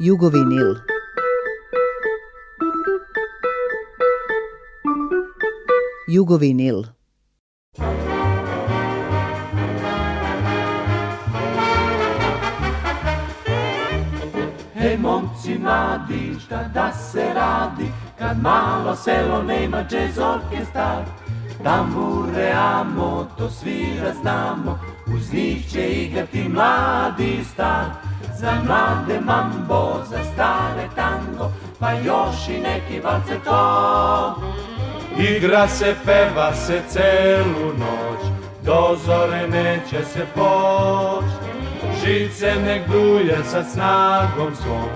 Jugovinil. Jugovinil. Hej momci mladi, šta da se radi Kad malo selo nema džez orkestar Tambure amo, to svira znamo Uz njih će igrati mladi star za mlade mambo, za stare tango, pa još i neki to, Igra se, peva se celu noć, do zore neće se poć. Žice nek duje sa snagom svom,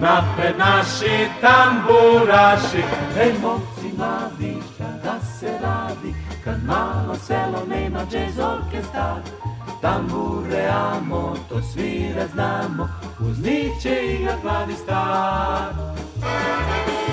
napred naši tamburaši. Ej, moci mladi, šta da se radi, kad malo selo nema džez orkestar. tambure amo, to svira znamo, uz njih će igrat mladi star. Thank you.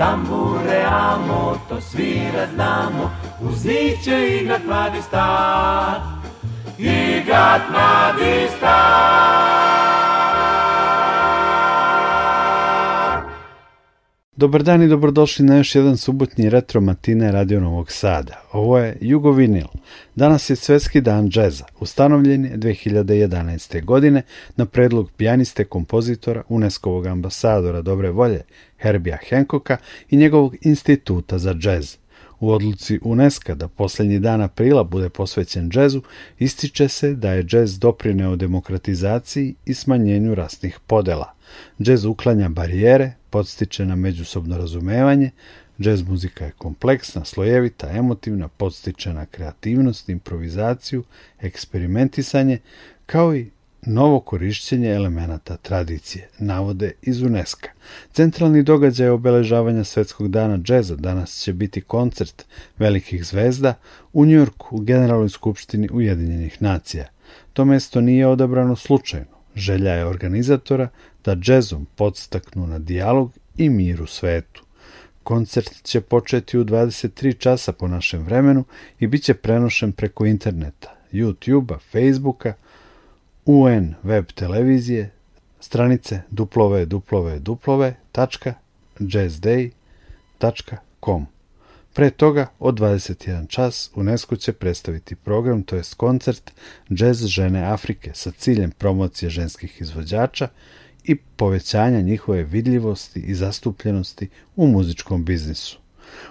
tambure to svira znamo, uz njih će igrat mladi Igrat Dobar dan i dobrodošli na još jedan subotnji retro matine Radio Novog Sada. Ovo je Jugo Vinil. Danas je Svetski dan džeza, ustanovljen je 2011. godine na predlog pijaniste kompozitora unesco ambasadora dobre volje Herbija Henkoka i njegovog instituta za džez. U odluci UNESCO da posljednji dan aprila bude posvećen džezu, ističe se da je džez doprineo demokratizaciji i smanjenju rasnih podela. Džez uklanja barijere, podstiče na međusobno razumevanje, džez muzika je kompleksna, slojevita, emotivna, podstiče na kreativnost, improvizaciju, eksperimentisanje, kao i novo korišćenje elemenata tradicije, navode iz UNESCO. Centralni događaj obeležavanja Svetskog dana džeza danas će biti koncert velikih zvezda u Njurku u Generalnoj skupštini Ujedinjenih nacija. To mesto nije odabrano slučajno. Želja je organizatora da džezom podstaknu na dijalog i mir u svetu. Koncert će početi u 23 časa po našem vremenu i bit će prenošen preko interneta, YouTube-a, Facebooka, UN web televizije, stranice duplove duplove duplove jazzday.com. Pre toga, od 21 čas, UNESCO će predstaviti program, to jest koncert Jazz žene Afrike sa ciljem promocije ženskih izvođača i povećanja njihove vidljivosti i zastupljenosti u muzičkom biznisu.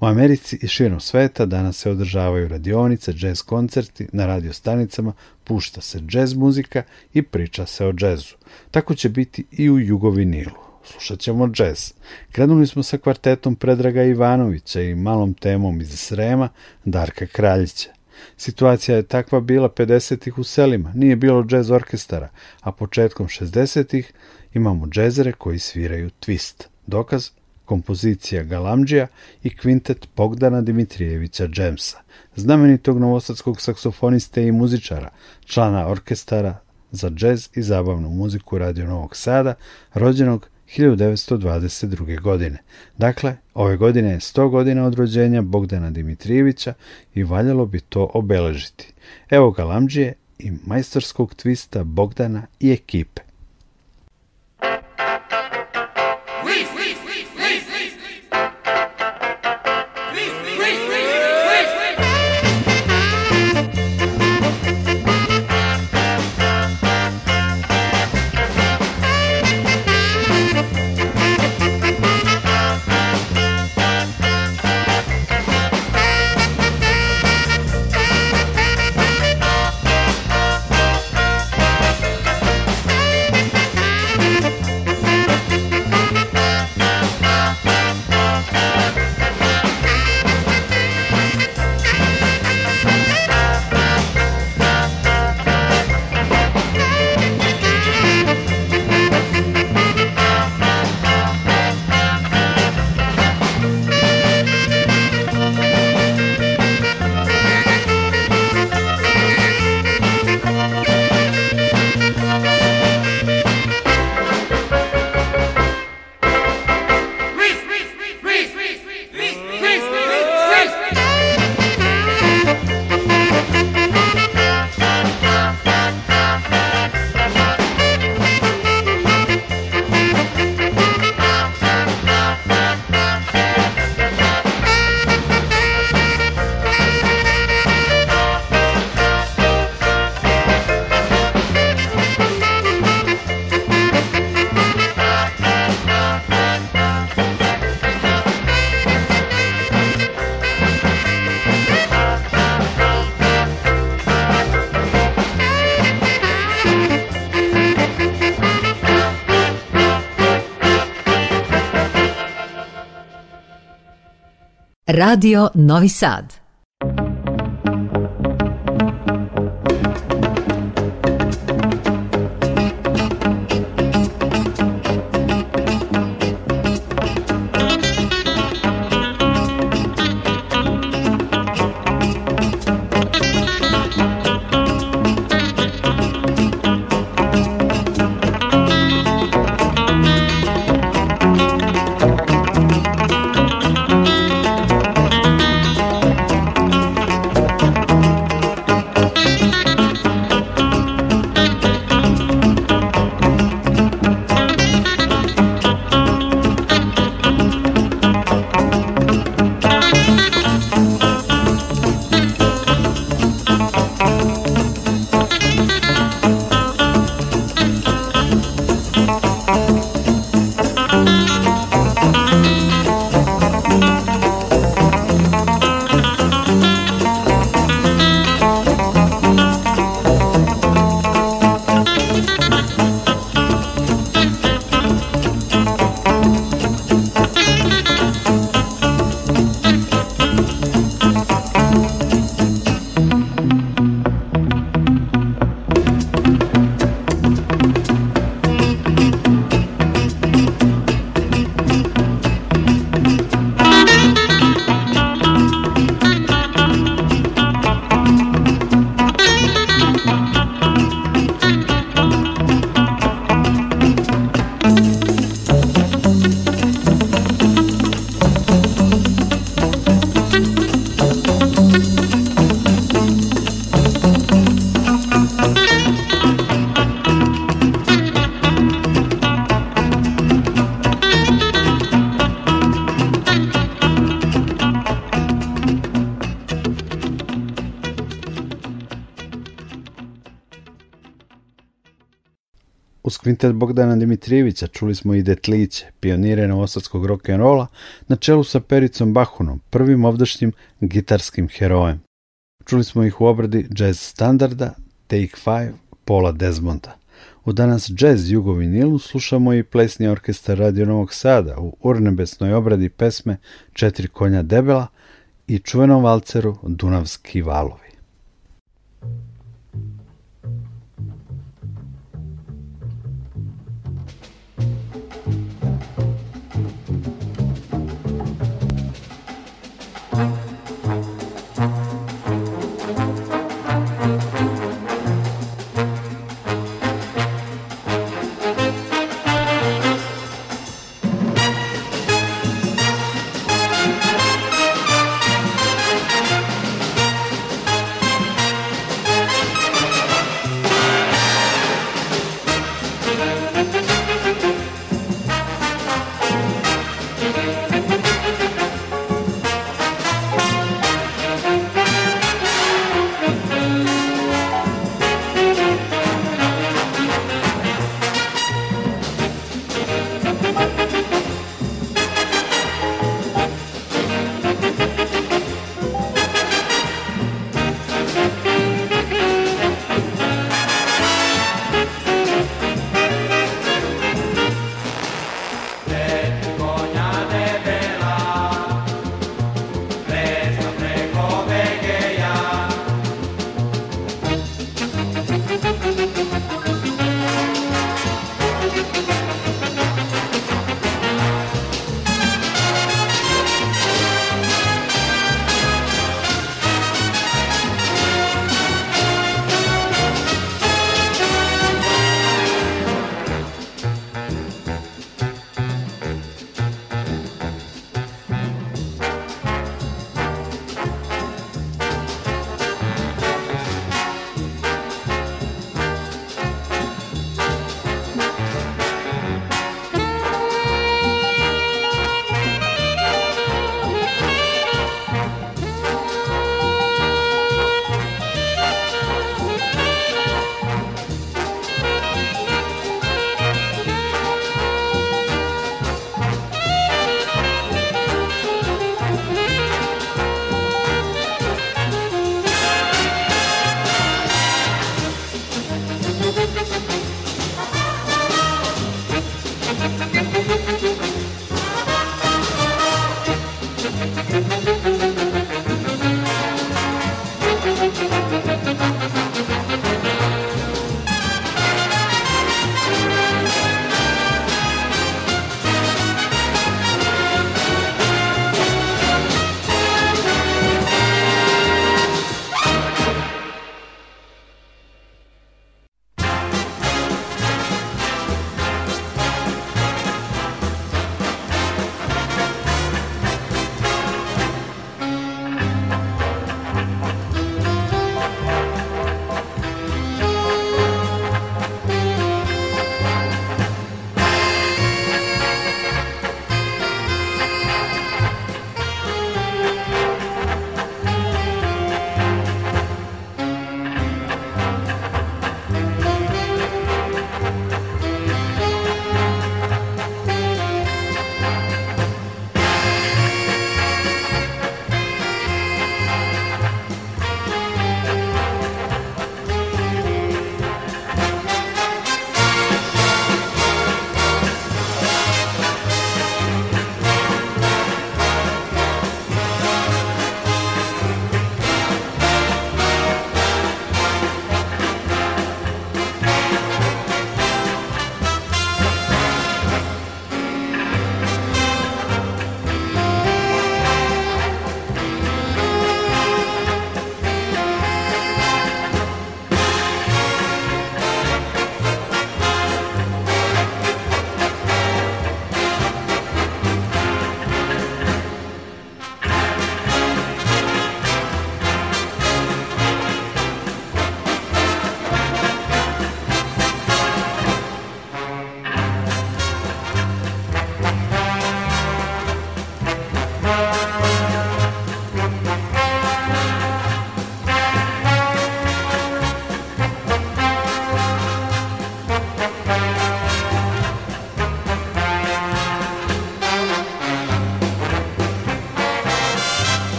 U Americi i širom sveta danas se održavaju radionice, jazz koncerti, na radio stanicama pušta se jazz muzika i priča se o jazzu. Tako će biti i u Jugovinilu slušat ćemo jazz. Krenuli smo sa kvartetom Predraga Ivanovića i malom temom iz Srema Darka Kraljića. Situacija je takva bila 50-ih u selima, nije bilo jazz orkestara, a početkom 60-ih imamo jazzere koji sviraju twist. Dokaz kompozicija Galamđija i kvintet Bogdana Dimitrijevića Džemsa, znamenitog novosadskog saksofoniste i muzičara, člana orkestara za džez i zabavnu muziku Radio Novog Sada, rođenog 1922. godine. Dakle, ove godine je 100 godina od rođenja Bogdana Dimitrijevića i valjalo bi to obeležiti. Evo Galamđije i majstorskog tvista Bogdana i ekipe. Radio Novi Sad. Uz kvintet Bogdana Dimitrijevića čuli smo i Detliće, pionire novosadskog rock'n'rolla, na čelu sa Pericom Bahunom, prvim ovdašnjim gitarskim herojem. Čuli smo ih u obradi jazz standarda, Take Five, Pola Desmonta. U danas jazz jugovinilu slušamo i plesni orkestar Radio Novog Sada u urnebesnoj obradi pesme Četiri konja debela i čuvenom valceru Dunavski valovi.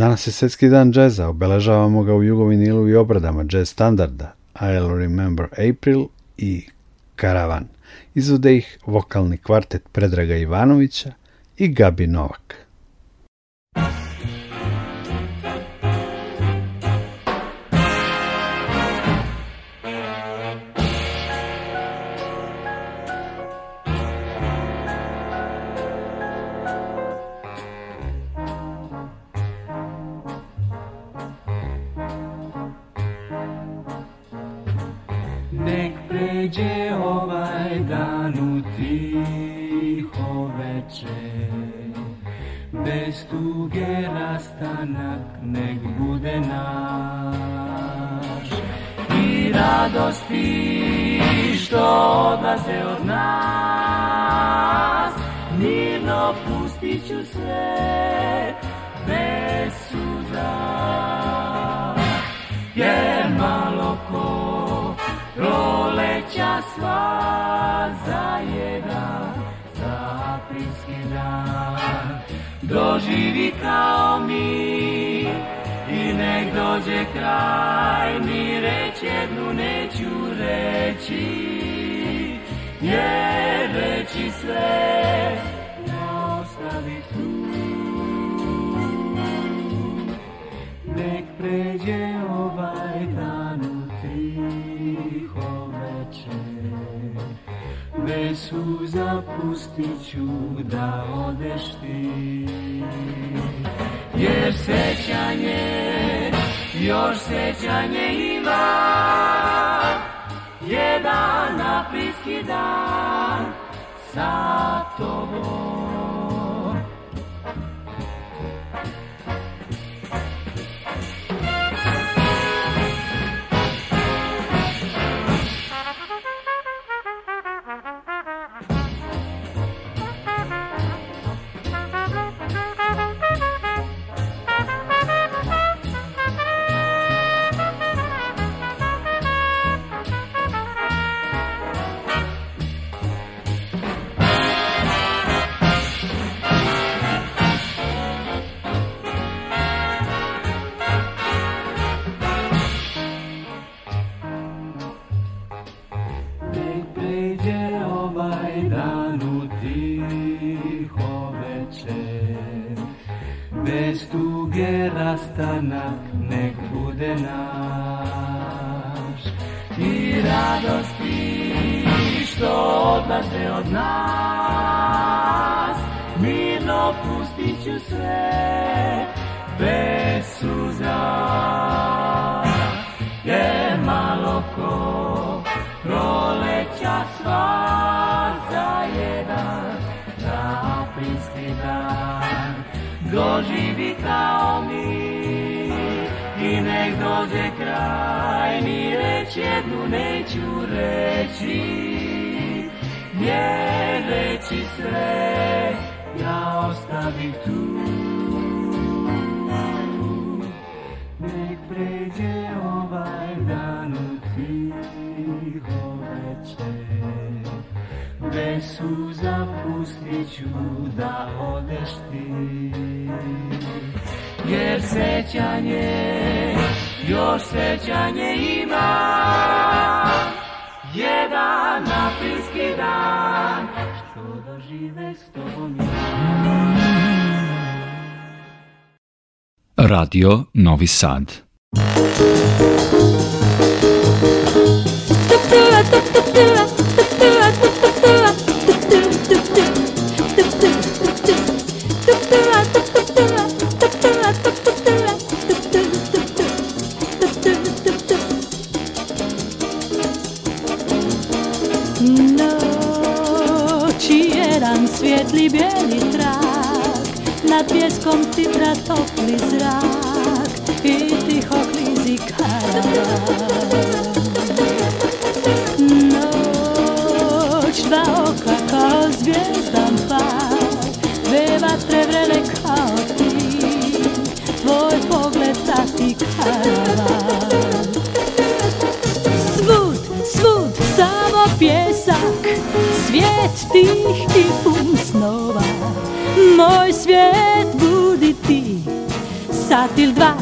Danas je svjetski dan džeza, obeležavamo ga u Jugovinilu i obradama jazz standarda I'll Remember April i Karavan. Izvode ih vokalni kvartet Predraga Ivanovića i Gabi Novak. pustit ću se bez suza. Jer malo ko proleća sva za jedan, za dan. Doživi kao mi i nek dođe kraj, ni reći jednu neću reći. Jer reći sve pravi put Nek pređe ovaj dan u tiho večer Već suza pustit da odeš ti Jer sećanje, još sećanje ima Jedan na dan sa tobom Bez tuge rastanak nek bude naš I radosti što odlaze od nas Mirno pustit ću sve bez suza Je malo ko proleća sva doživi kao mi i nek dođe kraj mi reći jednu neću reći nje reći sve ja ostavim tu nek pređe on Tebe suza pustit ću da odeš ti Jer sećanje, još sećanje ima Jedan napiski dan Što dožive s tobom Radio Novi Sad Noći jedan svjetli bijeli trak Nad pjeskom titra topli zrak I tiho klizi Noć dva oka kao zvijezdan pak Svud, svud, samo pjesak Svijet tih i pun snova Moj svijet budi ti Sat dva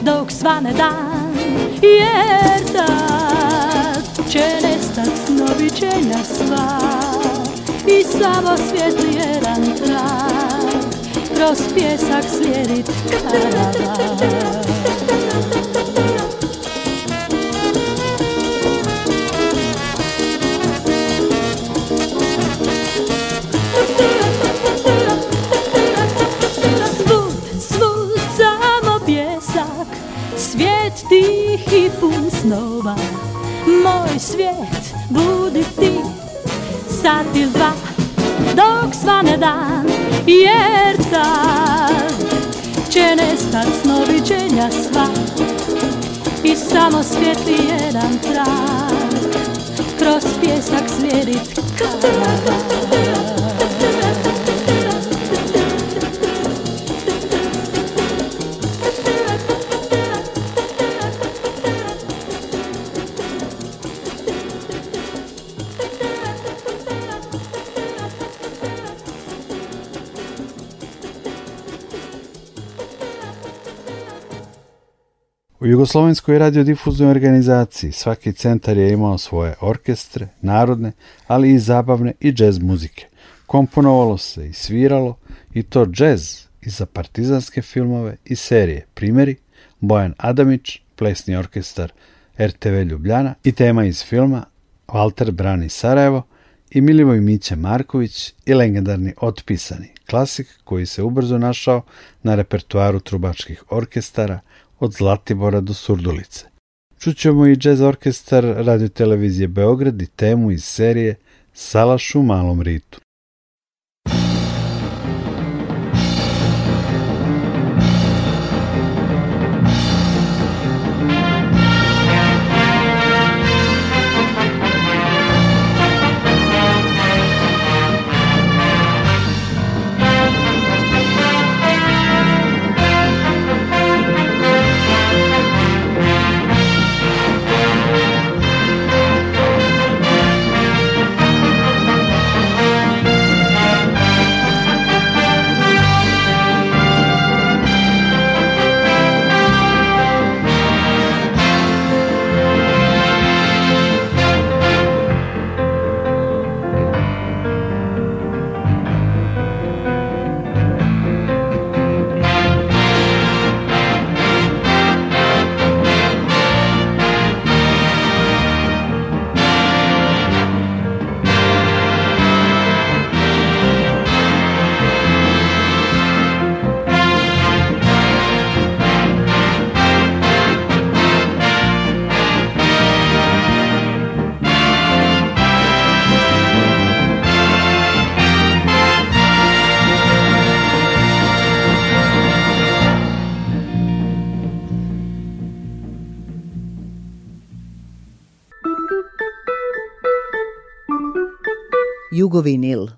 dok svane dan Jer tad će nestat snovi čenja sva I samo li jedan trak, Kroz pjesak slijedit karavan samo svijetli jedan trak, kroz pjesak slijedit kraj. U Jugoslovenskoj radiodifuznoj organizaciji svaki centar je imao svoje orkestre, narodne, ali i zabavne i džez muzike. Komponovalo se i sviralo, i to džez i za partizanske filmove i serije. Primjeri, Bojan Adamić, plesni orkestar RTV Ljubljana i tema iz filma Walter Brani Sarajevo i Milivoj Miće Marković i legendarni Otpisani, klasik koji se ubrzo našao na repertuaru trubačkih orkestara od Zlatibora do Surdulice. Čućemo i jazz orkestar radiotelevizije Beograd i temu iz serije Salaš u malom ritu. Nil.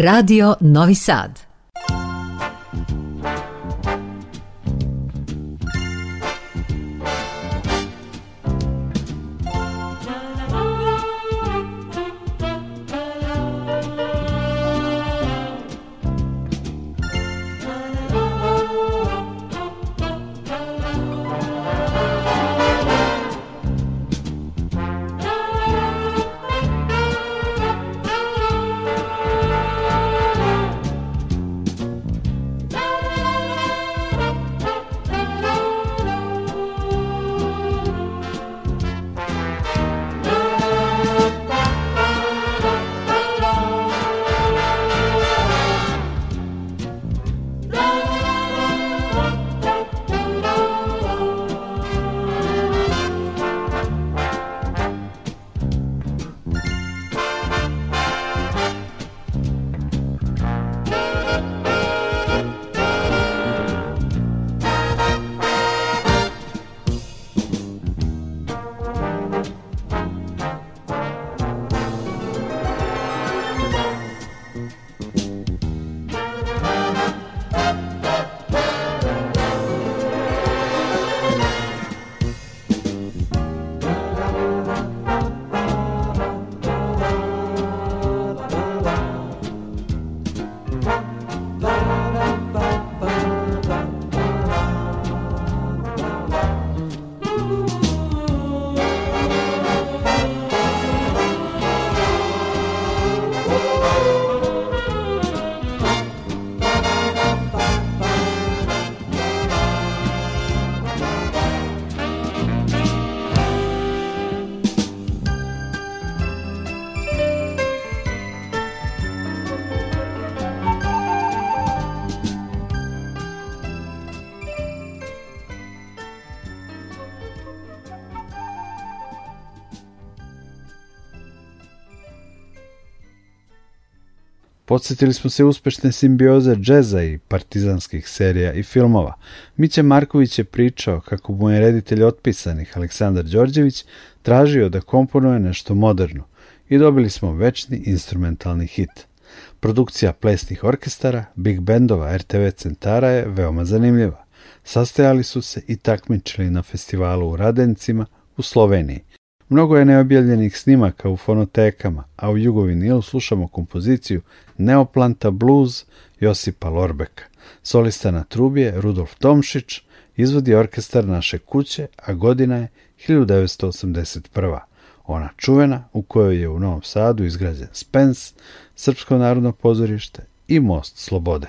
Radio Novi Sad. Podsjetili smo se uspešne simbioze džeza i partizanskih serija i filmova. Miće Marković je pričao kako mu je reditelj otpisanih Aleksandar Đorđević tražio da komponuje nešto moderno i dobili smo večni instrumentalni hit. Produkcija plesnih orkestara, big bendova RTV centara je veoma zanimljiva. Sastajali su se i takmičili na festivalu u Radencima u Sloveniji. Mnogo je neobjavljenih snimaka u fonotekama, a u Jugovinilu slušamo kompoziciju Neoplanta Blues Josipa Lorbeka. Solista na trubi Rudolf Tomšić, izvodi orkestar naše kuće, a godina je 1981. Ona čuvena u kojoj je u Novom Sadu izgrađen Spens, Srpsko narodno pozorište i Most Slobode.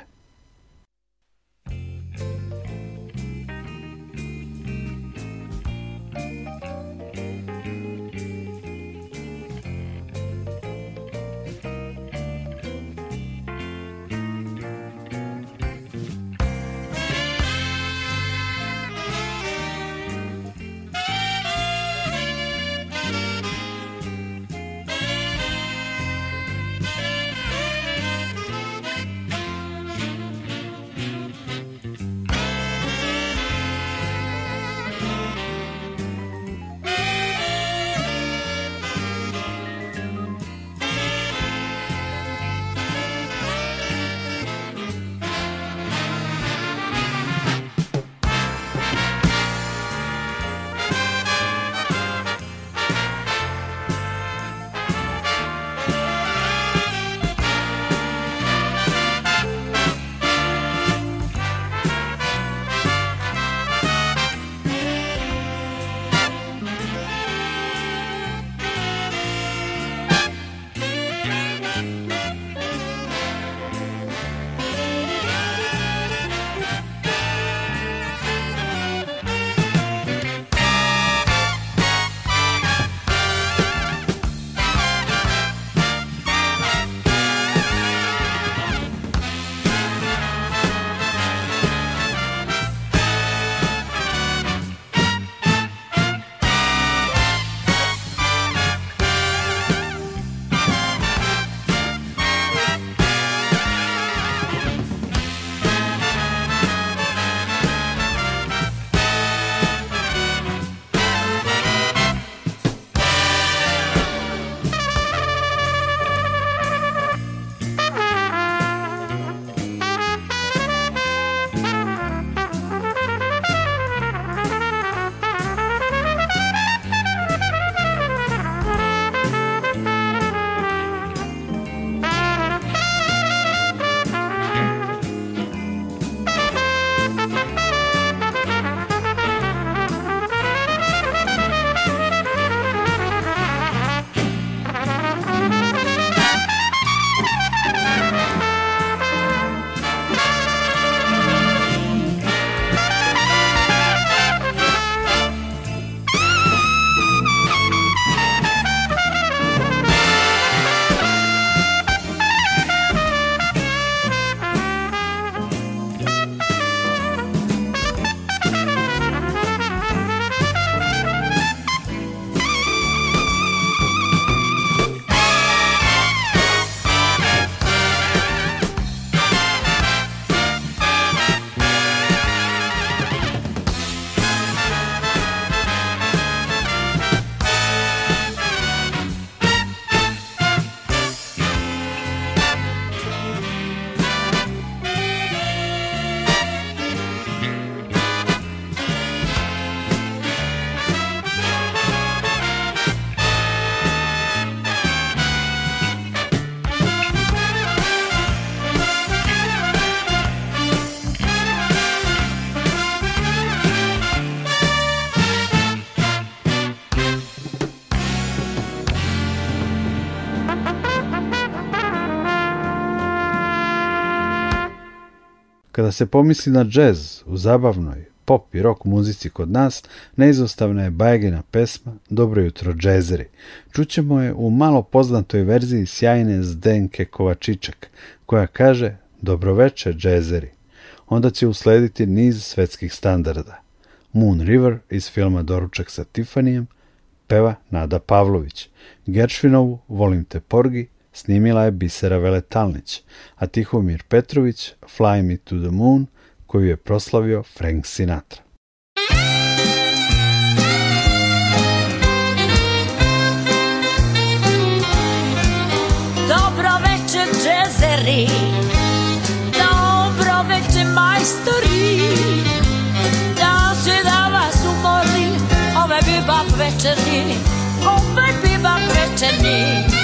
Kada se pomisli na džez u zabavnoj, pop i rock muzici kod nas, neizostavna je Bajegina pesma Dobro jutro džezeri. Čućemo je u malo poznatoj verziji sjajne Zdenke Kovačičak, koja kaže Dobroveče džezeri. Onda će uslediti niz svetskih standarda. Moon River iz filma Doručak sa Tifanijem peva Nada Pavlović. Geršvinovu Volim te Porgi Snimila je Bisera Veletalnić, a Tihomir Petrović Fly Me to the Moon koju je proslavio Frank Sinatra. Dobro večer, džezeri, dobro večer, majstori, da se da vas umori, ove bibak večerni, ove bibak večerni.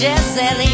Jesse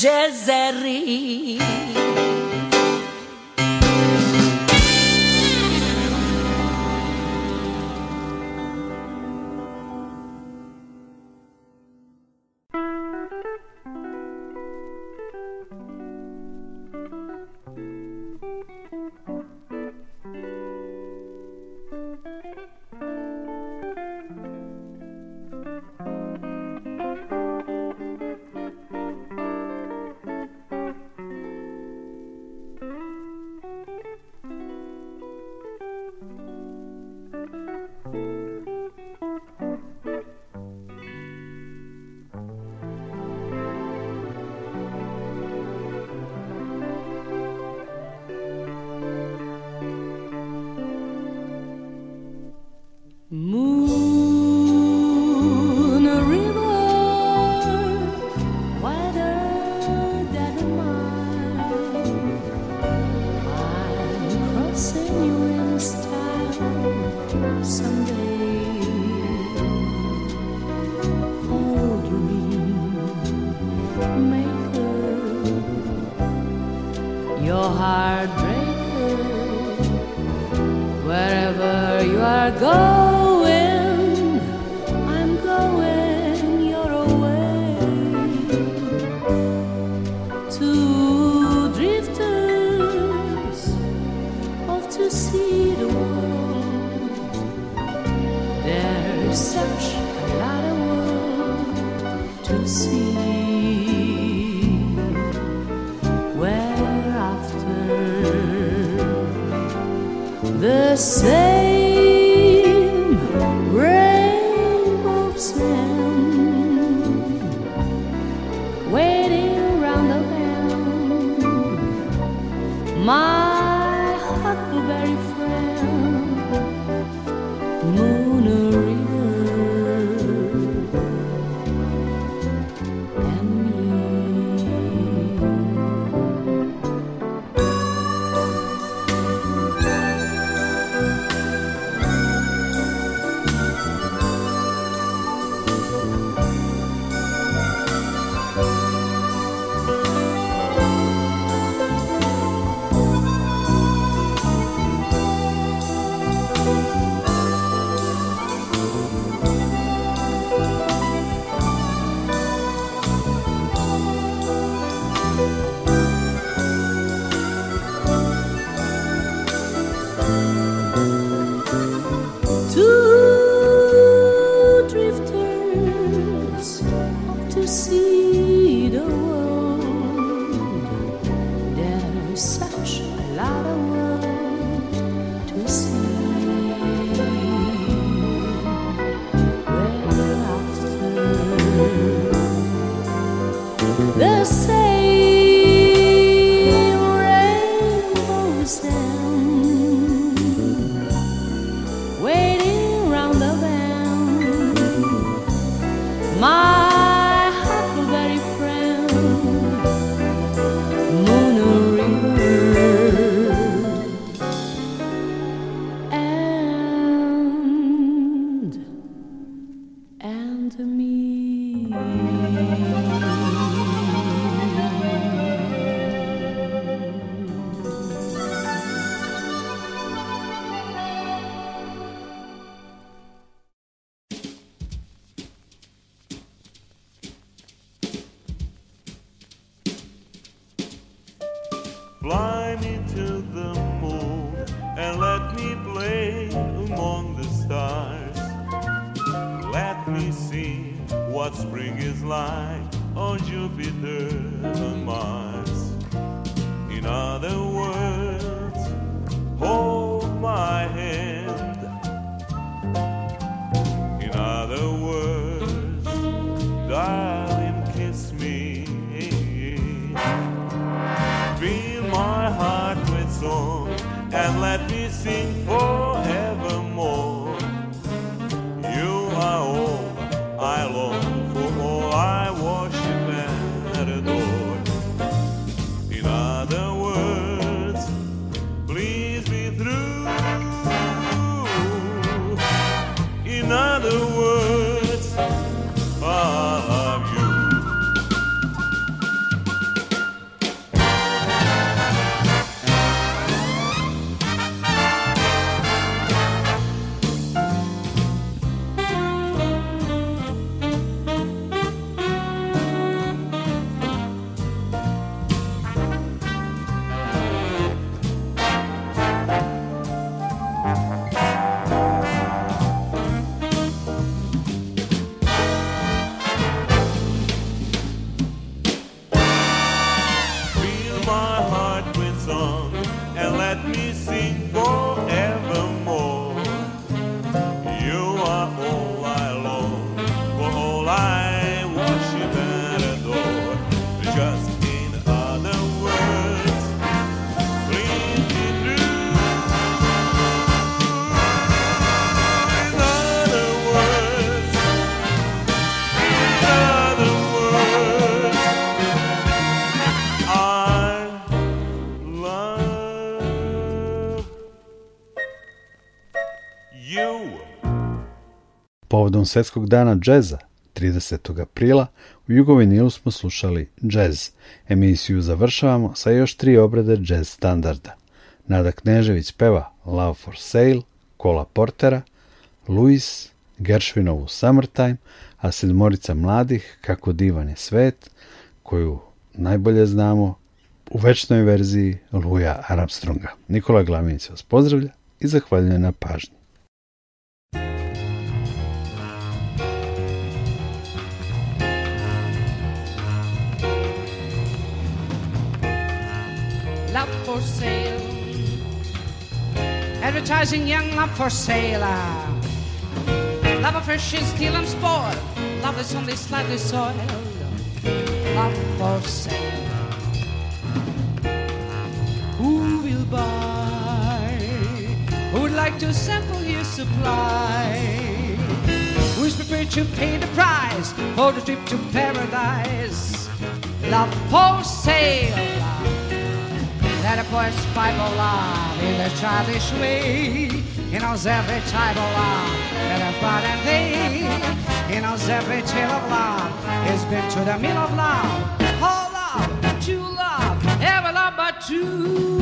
Jezeri. povodom Svjetskog dana džeza 30. aprila u Jugovinilu smo slušali džez. Emisiju završavamo sa još tri obrade džez standarda. Nada Knežević peva Love for Sale, Kola Portera, Luis, Gershvinovu Summertime, a sedmorica mladih Kako divan je svet, koju najbolje znamo u večnoj verziji Luja Armstronga. Nikola Glavinic vas pozdravlja i zahvaljujem na pažnji. advertising young love for sale. Love of fish is steel and spoiled. Love is only slightly soiled. Love for sale. Who will buy? Who would like to sample your supply? Who's prepared to pay the price for the trip to paradise? Love for sale. That a poets Bible law in a childish way. He knows every type of love that I've bought they. He knows every tale of love. has been to the middle of love. All love, true love, every love but true.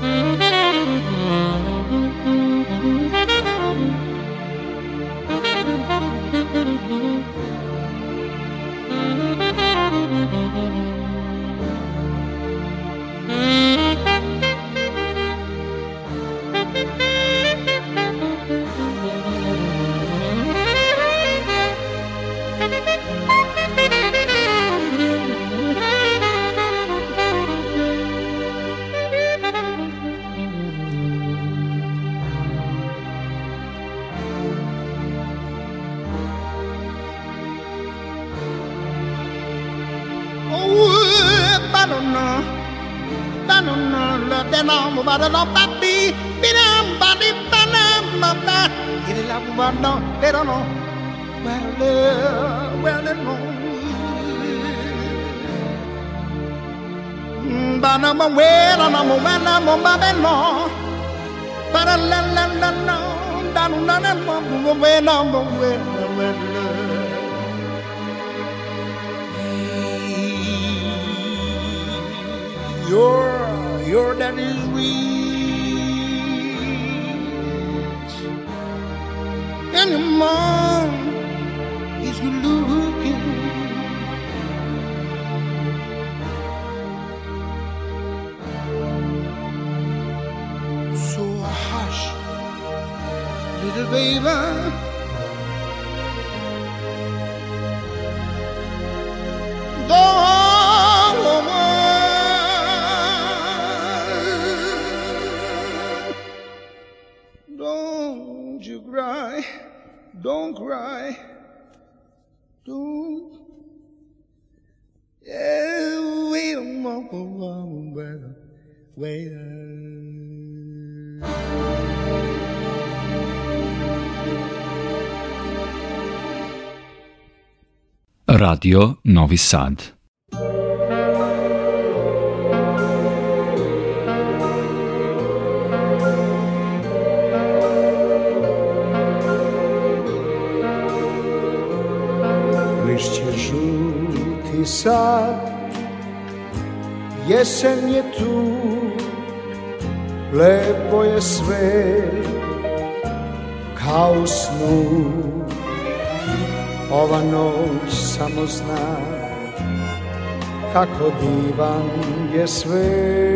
Mm-hmm. no papi, piramba di panamba pa, il la guardo, però no, well, well, no. Banama wera na mo bana mo babeno para la la la la danu na na mo mo wera mo wera wera You're, you're that is and your mom is good looking. So hush, little baby. Don't cry. Don't. Yeah, wait a moment, wait a wait a Radio Novi Sad lišće žuti sad Jesen je tu, lepo je sve Kao snu, ova noć samo zna Kako divan je sve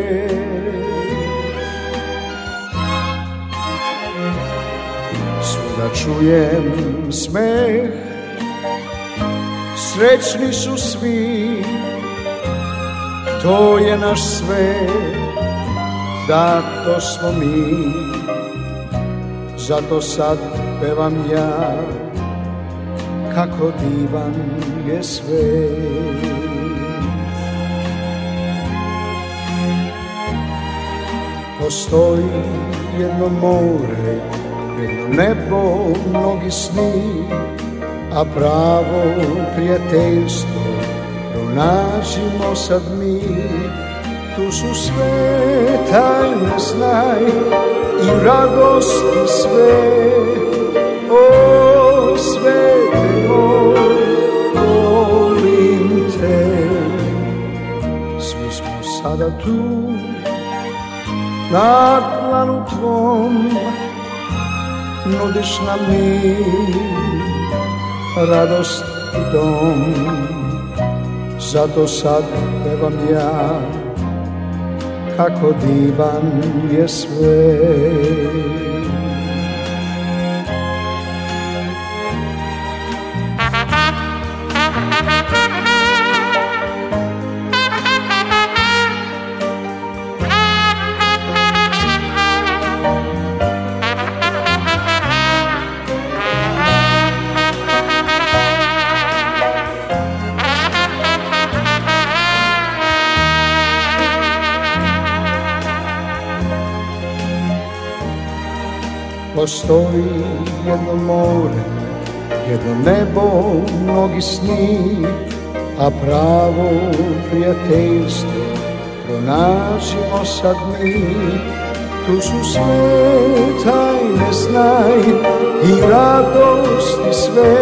Svuda čujem smeh srećni su svi, to je naš sve, da to smo mi. Zato sad pevam ja, kako divan je sve. Postoji jedno more, jedno nebo, mnogi sni, a pravo prijateljstvo pronađimo sad mi tu su sve tajne znaj i radosti sve o sve te volim te svi smo sada tu na planu tvom nudiš nam mir radost i dom Zato sad pevam ja kako divan je sve stoji jedno more, jedno nebo, mnogi sni, a pravo prijateljstvo pronašimo sad mi. Tu su sve tajne znaj i radosti sve,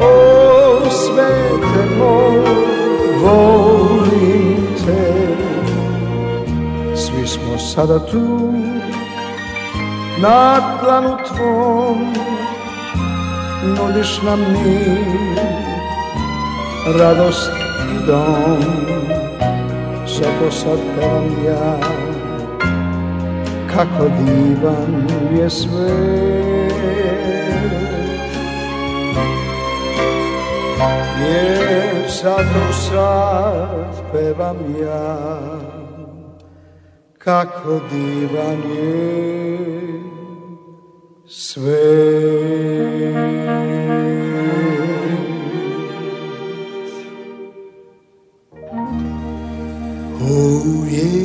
o svete moj, volim te. Svi smo sada tu, na planu tvom nudiš nam mi radost i dom. Zato sad pevam ja, kako divan je sve Jer zato sad pevam ja, kako divan je sweet. Oh, yeah.